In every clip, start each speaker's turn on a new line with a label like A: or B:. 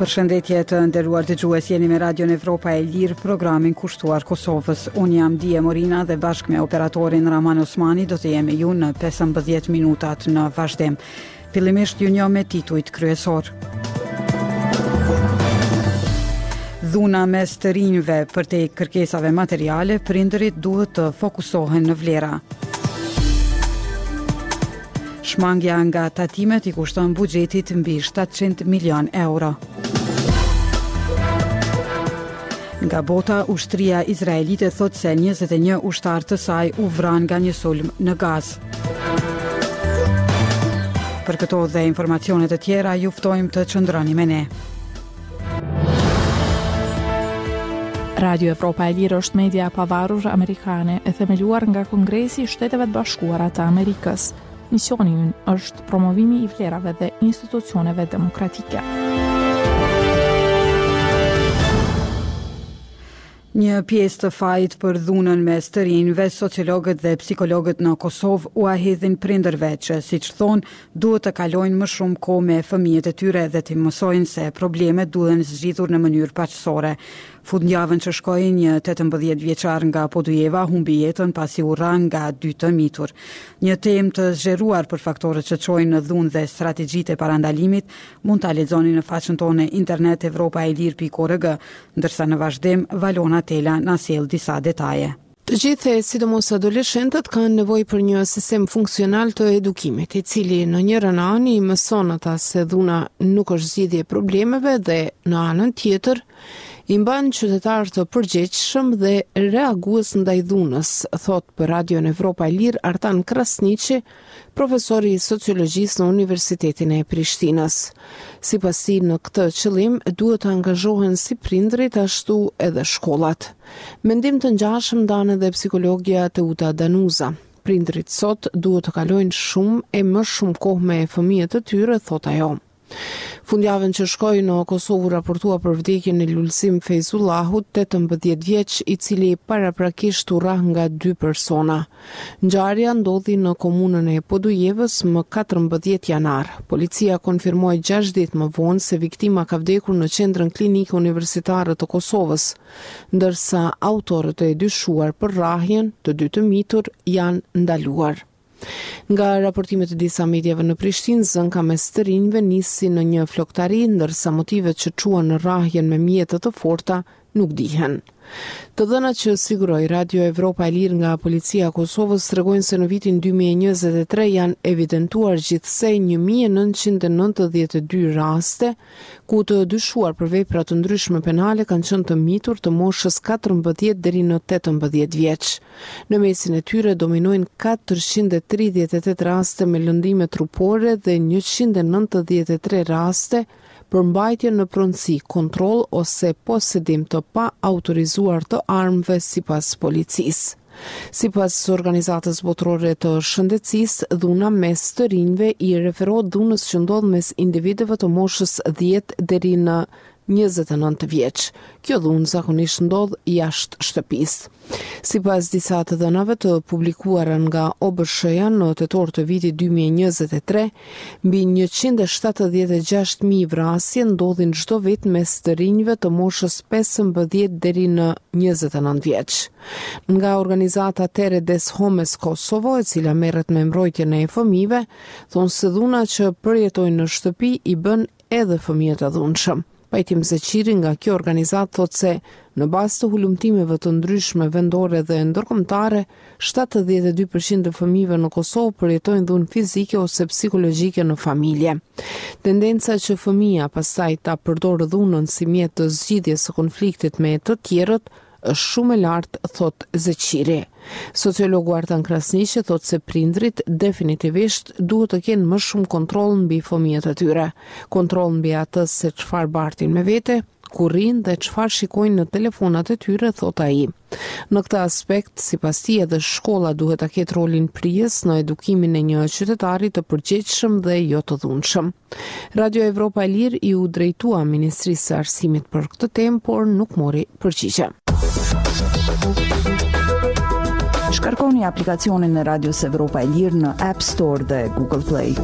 A: Përshëndetje të nderuar dëgjues jeni me Radion Evropa e Lirë, programin kushtuar Kosovës. Unë jam Die Morina dhe bashkë me operatorin Rrahman Osmani do të jemi me ju në 15 minutat në vazhdim. Fillimisht ju njohim me titujt kryesorë. Dhuna mes të rinjve përtej kërkesave materiale, prindërit duhet të fokusohen në vlera. Shmangja nga tatimet i kushton buxhetit mbi 700 milionë euro. Nga bota, ushtria izraelite thotë se 21 ushtarë të saj u vranë nga një sulm në Gazë. Për këto dhe informacione të tjera, ju ftojmë të qëndroni me ne.
B: Radio Evropa e Lirë është media e pavarur amerikane e themeluar nga Kongresi i Shteteve të Bashkuara të Amerikës. Misioni ynë është promovimi i vlerave dhe institucioneve demokratike.
A: Një pjesë të fajit për dhunën mes të rinjve, sociologët dhe psikologët në Kosovë ua hedhin prindërve që, siç thonë, duhet të kalojnë më shumë kohë me fëmijët e tyre dhe t'i mësojnë se problemet duhen zgjidhur në mënyrë paqësore. Fundjavën që shkoi, një tetëmbëdhjetë vjeçar nga Podujeva humbi jetën pasi u rrah nga dy të mitur. Një temë të zgjeruar për faktorët që çojnë në dhunë dhe strategjitë e parandalimit mund ta lexoni në faqen tonë në internet evropaelire.org. Ndërsa në vazhdim, Valona Tela na sjell disa detaje.
C: Të gjithë, e sidomos adoleshentët, kanë nevojë për një sistem funksional të edukimit, i cili në njërën anë i mëson ata se dhuna nuk është zgjidhje e problemeve dhe në anën tjetër i mban qytetarë të përgjegjshëm dhe reagues ndaj dhunës, thotë për Radion Evropa e Lirë Artan Krasniqi, profesor i sociologjisë në Universitetin e Prishtinës. Sipas tij, në këtë qëllim duhet të angazhohen si prindërit ashtu edhe shkollat. Mendim të ngjashëm ndan edhe psikologja Teuta Danuza. Prindërit sot duhet të kalojnë shumë e më shumë kohë me fëmijët e tyre, thotë ajo. Fundjavën që shkoi, në Kosovë u raportua për vdekjen e Lulzim Fejzullahut, tetëmbëdhjetë vjeç, i cili paraprakisht u rrah nga dy persona. Ngjarja ndodhi në komunën e Podujevës më katërmbëdhjetë janar. Policia konfirmoi gjashtë ditë më vonë se viktima ka vdekur në Qendrën Klinike Universitare të Kosovës, ndërsa autorët e dyshuar për rrahjen, të dy të mitur, janë ndaluar. Nga raportimet e disa mediave në Prishtinë, zënka mes të rinjve nisi në një floktari, ndërsa motivet që çuan në rrahjen me mjete të forta nuk dihen. Të dhënat që siguroi Radio Evropa e Lirë nga Policia e Kosovës tregojnë se në vitin 2023 janë evidentuar gjithsej 1992 raste ku të dyshuar për vepra të ndryshme penale kanë qenë të mitur të moshës 14 deri në 18 vjeç. Në mesin e tyre dominojnë katërqind e tridhjetë e tetë raste me lëndime trupore dhe njëqind e nëntëdhjetë e tre raste për mbajtjen në pronësi, kontroll ose posedim të paautorizuar të armëve sipas policisë. Sipas Organizatës Botërore të Shëndetësisë, dhuna mes të rinjve i referohet dhunës që ndodh mes individëve të moshës dhjetë deri në njëzet e nëntë vjeç. Kjo dhunë zakonisht ndodh jashtë shtëpisë. Sipas disa të dhënave të publikuara nga OBSH-ja në tetor të vitit dy mijë e njëzet e tre, mbi njëqind e shtatëdhjetë e gjashtë mijë vrasje ndodhin çdo vit mes të rinjve të moshës pesëmbëdhjetë deri në njëzet e nëntë vjeç. Nga organizata Terre des Hommes Kosovo, e cila merret me mbrojtjen e fëmijëve, thonë se dhuna që përjetojnë në shtëpi i bën edhe fëmijët e dhunshëm. Pajtim Zeqiri nga kjo organizatë thotë se në bazë të hulumtimeve të ndryshme vendore dhe ndërkombëtare, 72% të fëmijëve në Kosovë përjetojnë dhunë fizike ose psikologjike në familje. Tendenca që fëmija pastaj ta përdorë dhunën si mjet të zgjidhjes së konfliktit me të tjerët është shumë e lartë, thotë Zeqiri. Sociologu Artan Krasniqi thotë se prindërit definitivisht duhet të kenë më shumë kontroll mbi fëmijët e tyre, kontroll mbi atë se çfarë bartin me vete, ku rrinë dhe çfarë shikojnë në telefonat e tyre, thotë ai. Në këtë aspekt, sipas tij edhe shkolla duhet ta ketë rolin prijës në edukimin e një qytetari të përgjegjshëm dhe jo të dhunshëm. Radio Evropa e Lirë iu drejtua Ministrisë së Arsimit për këtë temë, por nuk mori përgjigje.
D: Shkarkoni aplikacionin e Radios Evropa e Lirë në App Store dhe Google Play.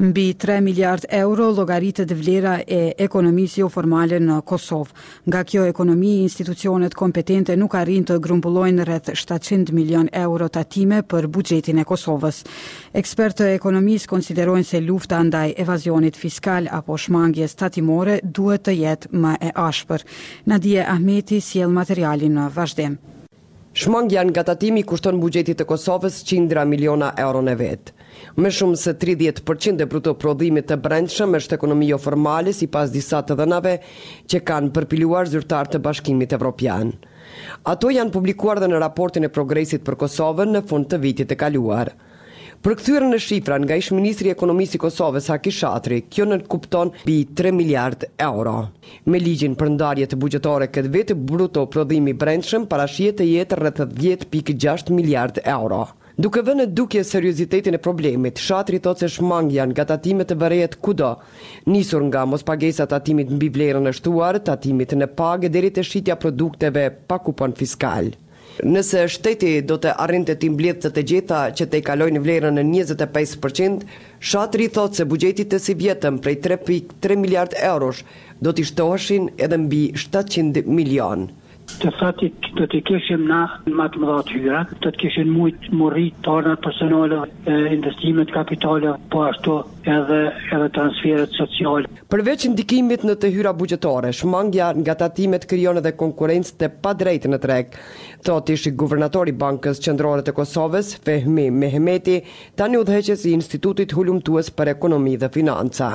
A: Mbi 3 miliard euro llogaritet vlera e ekonomisë joformale në Kosovë. Nga kjo ekonomi, institucionet kompetente nuk arrijnë të grumbullojnë rreth shtatëqind milionë euro tatime për buxhetin e Kosovës. Ekspertë të ekonomisë konsiderojnë se lufta ndaj evazionit fiskal apo shmangies tatimore duhet të jetë më e ashpër. Nadie Ahmeti sjell materialin në vazhdim.
E: Shmangia nga tatimi i kushton buxhetit të Kosovës qindra miliona euro në vit. Më shumë se tridhjetë për qind e bruto prodhimit të brendshëm është ekonomi joformale sipas disa të dhënave që kanë përpiluar zyrtarë të Bashkimit Evropian. Ato janë publikuar dhe në raportin e progresit për Kosovën në fund të vitit të kaluar. Përkthyer në shifra nga ish-ministri i Ekonomisë i Kosovës, Haki Shatri, kjo nënkupton mbi tre miliardë euro. Me ligjin për ndarjet buxhetore këtë vit, bruto prodhimi i brendshëm parashihet të jetë rreth dhjetë pikë gjashtë miliardë euro. Duke vënë në dukje seriozitetin e problemit, Shatri thotë se shmangia nga tatimet vërehet kudo, nisur nga mospagesa e tatimit mbi vlerën e shtuar, tatimit në pagë deri te shitja e produkteve pa kupon fiskal. Nëse shteti do të arrinte t'i mbledhte të gjitha që tejkalojnë vlerën njëzet e pesë për qind, Shatri thotë se buxhetit të sivjetmë prej tre pikë tre miliardë eurosh do t'i shtoheshin edhe mbi shtatëqind milionë.
F: Të fatit do t'i kishim na ma të mëdha të hyrat, do të kishin mujt mu rritë të ardhurat personale, investimet kapitale, po ashtu edhe edhe transferet sociale.
E: Përveç ndikimit në të hyra buxhetore, shmangia nga tatimet krijon edhe konkurrencë të padrejtë në treg, thotë ish-guvernatori i Bankës Qendrore të Kosovës, Fehmi Mehmeti, tani udhëheqës i Institutit Hulumtues për Ekonomi dhe Financa.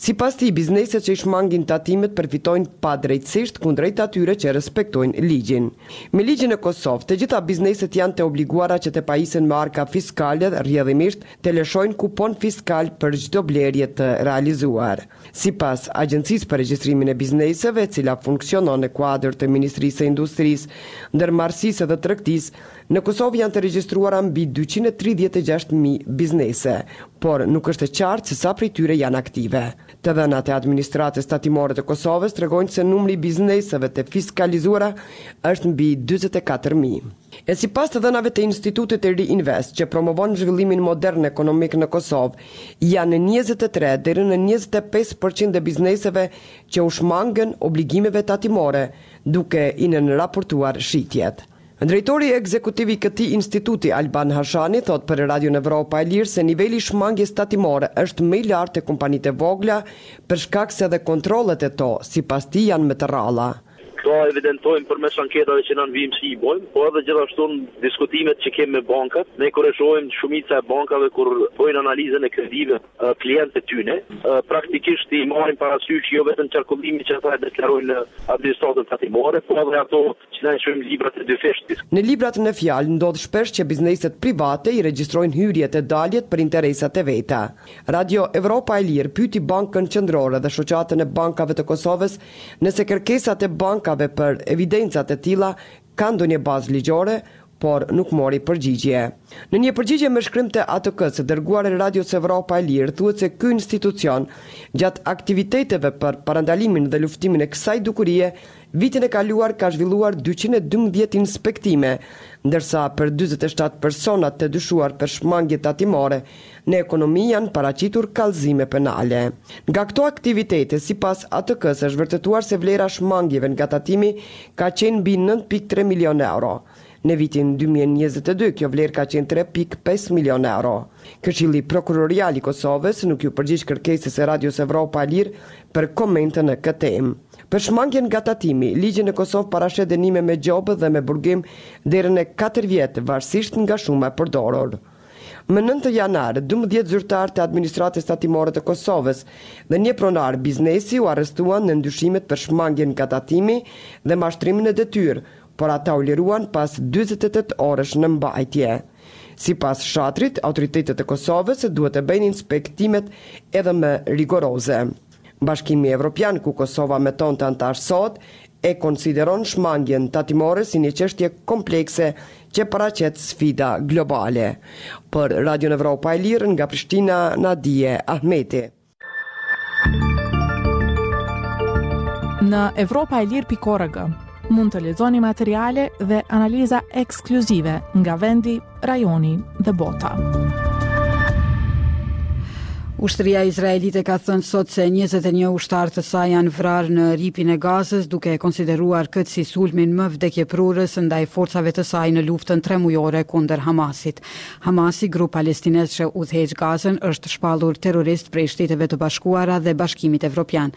E: Sipas tij, bizneset që i shmangin tatimet përfitojnë padrejtësisht kundrejt atyre që respektojnë ligjin. Me ligj në Kosovë, të gjitha bizneset janë të obliguara që të pajisen me arka fiskale rrjedhimisht të lëshojnë kupon fiskal për çdo blerje të realizuar. Sipas Agjencisë për Regjistrimin e Bizneseve, e cila funksionon në kuadër të Ministrisë së Industrisë, Ndërmarrësisë dhe Tregtisë, në Kosovë janë të regjistruara mbi dyqind e tridhjetë e gjashtë mijë biznese, por nuk është e qartë se sa prej tyre janë aktive. Të dhënat e Administratës Tatimore të Kosovës tregojnë se numri i bizneseve të fiskalizuara është mbi dyzet e katër mijë. E sipas të dhënave të Institutit Riinvest, që promovon zhvillimin modern ekonomik në Kosovë, janë njëzet e tre deri në njëzet e pesë për qind e bizneseve që u shmangen obligimeve tatimore, duke i nënraportuar shitjet. Drejtori ekzekutiv i këtij instituti, Alban Hashani, thotë për Radion Evropa e Lirë se niveli i shmangies tatimore është më i lartë te kompanitë e vogla, për shkak se edhe kontrollet te to, sipas tij, janë më të rralla.
G: Këta evidentojmë përmes anketave që na në vijimësi i bojmë, po edhe gjithashtu në diskutimet që kemë me bankat. Ne kur e shohim shumica e bankave kur bojnë analizën e kredive klientëve të tyne, praktikisht i marrin parasysh jo vetëm qarkullimin që ata e deklarojnë në administratën tatimore, po edhe ato që na i quajmë librat e dyfishtë.
E: Në librat në fjalë ndodh shpesh që bizneset private i regjistrojnë hyrjet e daljet për interesat e veta. Radio Evropa e Lirë pyeti Bankën Qendrore dhe Shoqatën e Bankave të Kosovës Nëse kërkesat e bankave për evidenca të tilla kanë ndonjë bazë ligjore, por nuk mori përgjigje. Në një përgjigje me shkrim të ATK-së dërguar Radios Evropa e Lirë thuhet se ky institucion gjatë aktiviteteve për parandalimin dhe luftimin e kësaj dukurie vitin e kaluar ka zhvilluar dyqind e dymbëdhjetë inspektime, ndërsa për dyzet e shtatë persona të dyshuar për shmangie tatimore Në ekonomi janë paraqitur kallëzime penale. Nga këto aktivitete, sipas ATK-së është vërtetuar se vlera e shmangieve nga tatimi ka qenë mbi nëntë pikë tre milionë euro. Në vitin dy mijë e njëzet e dy kjo vlerë ka qenë tre pikë pesë milionë euro. Këshilli Prokurorial i Kosovës nuk iu përgjigj kërkesës së Radios Evropa e Lirë për komente në këtë temë. Për shmangien nga tatimi, ligji në Kosovë parasheh dënime me gjobë dhe me burgim deri në katër vjet, varësisht nga shuma e përdorur. Më nëntë janar, dymbëdhjetë zyrtarë të Administratës Tatimore të Kosovës dhe një pronar biznesi u arrestuan nën dyshimet për shmangien nga tatimi dhe mashtrimin në detyrë, por ata u liruan pas dyzet e tetë orësh në mbajtje. Sipas Shatrit, autoritetet e Kosovës duhet t'i bëjnë inspektimet edhe më rigoroze. Bashkimi Evropian, ku Kosova mëton të anëtarësohet, e konsideron shmangien tatimore si një çështje komplekse që paraqet sfida globale. Për Radion Evropa e Lirë nga Prishtina, Nadie Ahmeti.
B: Në evropaelire.org mund të lexoni materiale dhe analiza ekskluzive nga vendi rajoni dhe bota.
A: Ushtria izraelite ka thënë sot se 21 ushtarë të saj janë vrarë në Rripin e Gazës, duke e konsideruar këtë si sulmin më vdekjeprurës ndaj forcave të saj në luftën tremujore kundër Hamasit. Hamasi, grup palestinez që udhëheq Gazën, është shpallur terrorist prej Shteteve të Bashkuara dhe Bashkimit Evropian.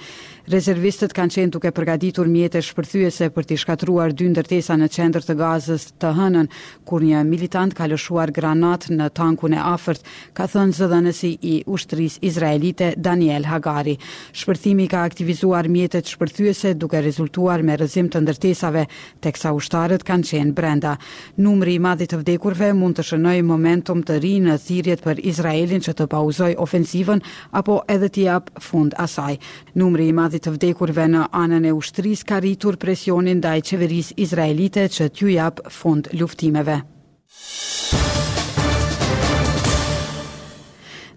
A: Rezervistët kanë qenë duke përgatitur mjete shpërthyese për t'i shkatërruar dy ndërtesa në qendër të Gazës të hënën, kur një militant ka lëshuar granatë në tankun e afërt, ka thënë zëdhënësi i ushtrisë izraelite, Daniel Hagari. Shpërthimi i ka aktivizuar mjetet shpërthyese, duke rezultuar me rrëzim të ndërtesave, teksa ushtarët kanë qenë brenda. Numri i madh i të vdekurve mund të shënojë momentum të ri në thirrjet për Izraelin që të pauzojë ofensivën apo edhe t'i japë fund asaj. Numri i madh i të vdekurve në anën e ushtrisë ka rritur presionin ndaj qeverisë izraelite që t'iu japë fund luftimeve.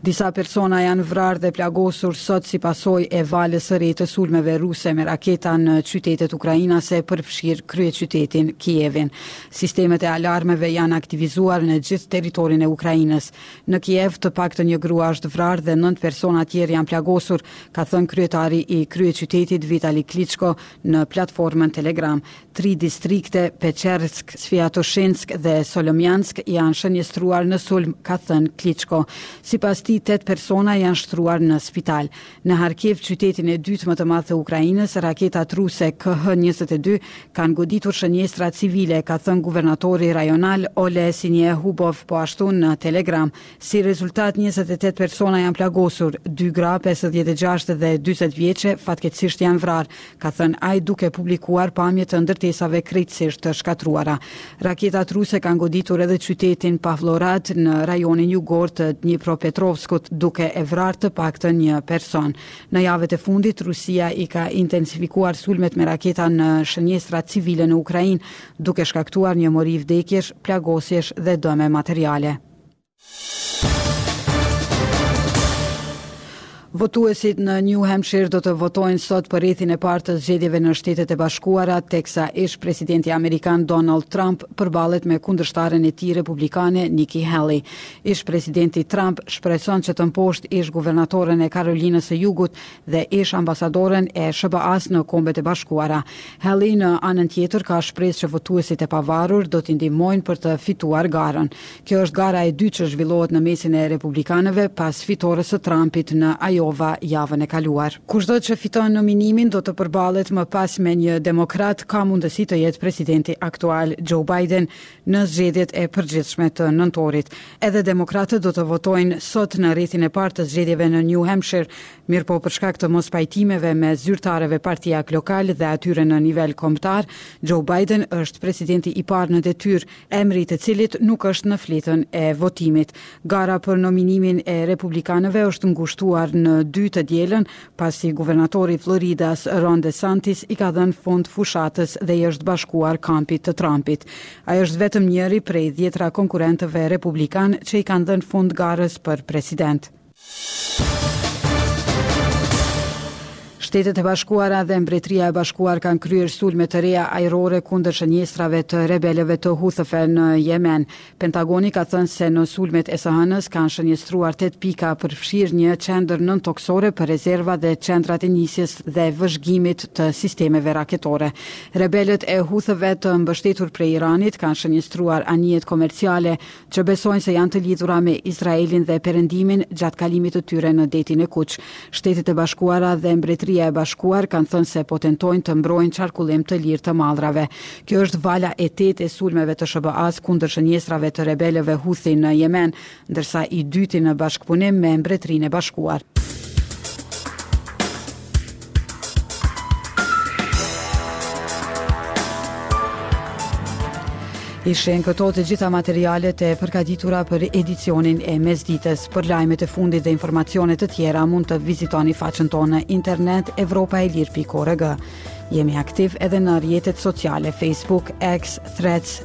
A: Disa persona janë vrarë dhe plagosur sot si pasojë e valës së re të sulmeve ruse me raketa në qytetet ukrainase përfshirë kryeqytetin Kievin. Sistemet e alarmeve janë aktivizuar në gjithë territorin e Ukrainës. Në Kiev, të paktën një grua është vrarë dhe nëntë persona tjerë janë plagosur, ka thënë kryetari i kryeqytetit Vitali Klitschko në platformën Telegram. Tri distrikte, Pechersk, Sviatoshinsk dhe Solomyansk, janë shënjestruar në sulm, ka thënë Klitschko. Sipas tij, tetë persona janë shtruar në spital. Në Harkiv, qytetin e dytë më të madh të Ukrainës, raketat ruse KH njëzet e dy kanë goditur shënjestra civile, ka thënë guvernatori rajonal Oleh Sinyehubov po ashtu në Telegram. Si rezultat, njëzet e tetë persona janë plagosur, dy gra pesëdhjetë e gjashtë dhe dyzet vjeçe fatkeqësisht janë vrarë, ka thënë ai duke publikuar pamje të ndërtesave krejtësisht të shkatërruara. Raketat ruse kanë goditur edhe qytetin Pavlohrad në rajonin jugor të Dnipropetrovskut, duke e vrarë të paktën një person. Në javët e fundit, Rusia i ka intensifikuar sulmet me raketa në shënjestra civile në Ukrainë, duke shkaktuar një mori vdekjesh, plagosjesh dhe dëme materiale. Votuesit në New Hampshire do të votojnë sot për rrethin e parë të zgjedhjeve në Shtetet e Bashkuara, teksa ish-presidenti amerikan Donald Trump përballet me kundërshtaren e tij republikane Nikki Haley. Ish-presidenti Trump shpreson që të mposhtë ish-guvernatoren e Karolinës së Jugut dhe ish-ambasadoren e SHBA-s në Kombet e Bashkuara. Haley në anën tjetër ka shpresë që votuesit e pavarur do t'i ndihmojnë për të fituar garën. Kjo është gara e dytë që zhvillohet në mesin e republikanëve pas fitores së Trumpit në Iowa javën e kaluar. Kushdo që fiton nominimin do të përballet më pas me një demokrat ka mundësi të jetë presidenti aktual Joe Biden në zgjedhjet e përgjithshme të nëntorit. Edhe demokratët do të votojnë sot në rrethin e parë të zgjedhjeve në New Hampshire, mirëpo për shkak të mospajtimeve mes zyrtarëve partiakë lokalë dhe atyre në nivel kombëtar, Joe Biden është presidenti i parë në detyrë emri i të cilit nuk është në fletën e votimit. Gara për nominimin e republikanëve është ngushtuar në dy të dielën, pasi guvernatori i Floridas, Ron DeSantis, i ka dhënë fund fushatës dhe i është bashkuar kampit të Trumpit. Ai është vetëm njëri prej dhjetra konkurrentëve republikanë që i kanë dhënë fund garës për president. Shtetet e Bashkuara dhe Mbretëria e Bashkuar kanë kryer sulme të reja ajrore kundër shënjestrave të rebelëve të Huthëve në Jemen. Pentagoni ka thënë se në sulmet e së hënës kanë shënjestruar tetë pika, përfshirë një qendër nëntokësore për rezerva dhe qendrat e nisjes dhe vëzhgimit të sistemeve raketore. Rebelët e Huthëve të mbështetur prej Iranit kanë shënjestruar anijet komerciale që besojnë se janë të lidhura me Izraelin dhe Perëndimin gjatë kalimit të tyre në Detin e Kuq. Shtetet e Bashkuara dhe Mbretëria e Bashkuar kanë thënë se po tentojnë të mbrojnë qarkullim të lirë të mallrave. Kjo është vala e tetë e sulmeve të SHBA-së kundër shënjestrave të rebelëve Houthi në Jemen, ndërsa i dyti në bashkëpunim me Mbretërinë e Bashkuar. Ishen këto të gjitha materialet e përgatitura për edicionin e mesditës. Për lajmet e fundit dhe informacione të tjera mund të vizitoni faqen tonë në internet evropaelire.org. Jemi aktiv edhe në rrjetet sociale Facebook, X, Threads,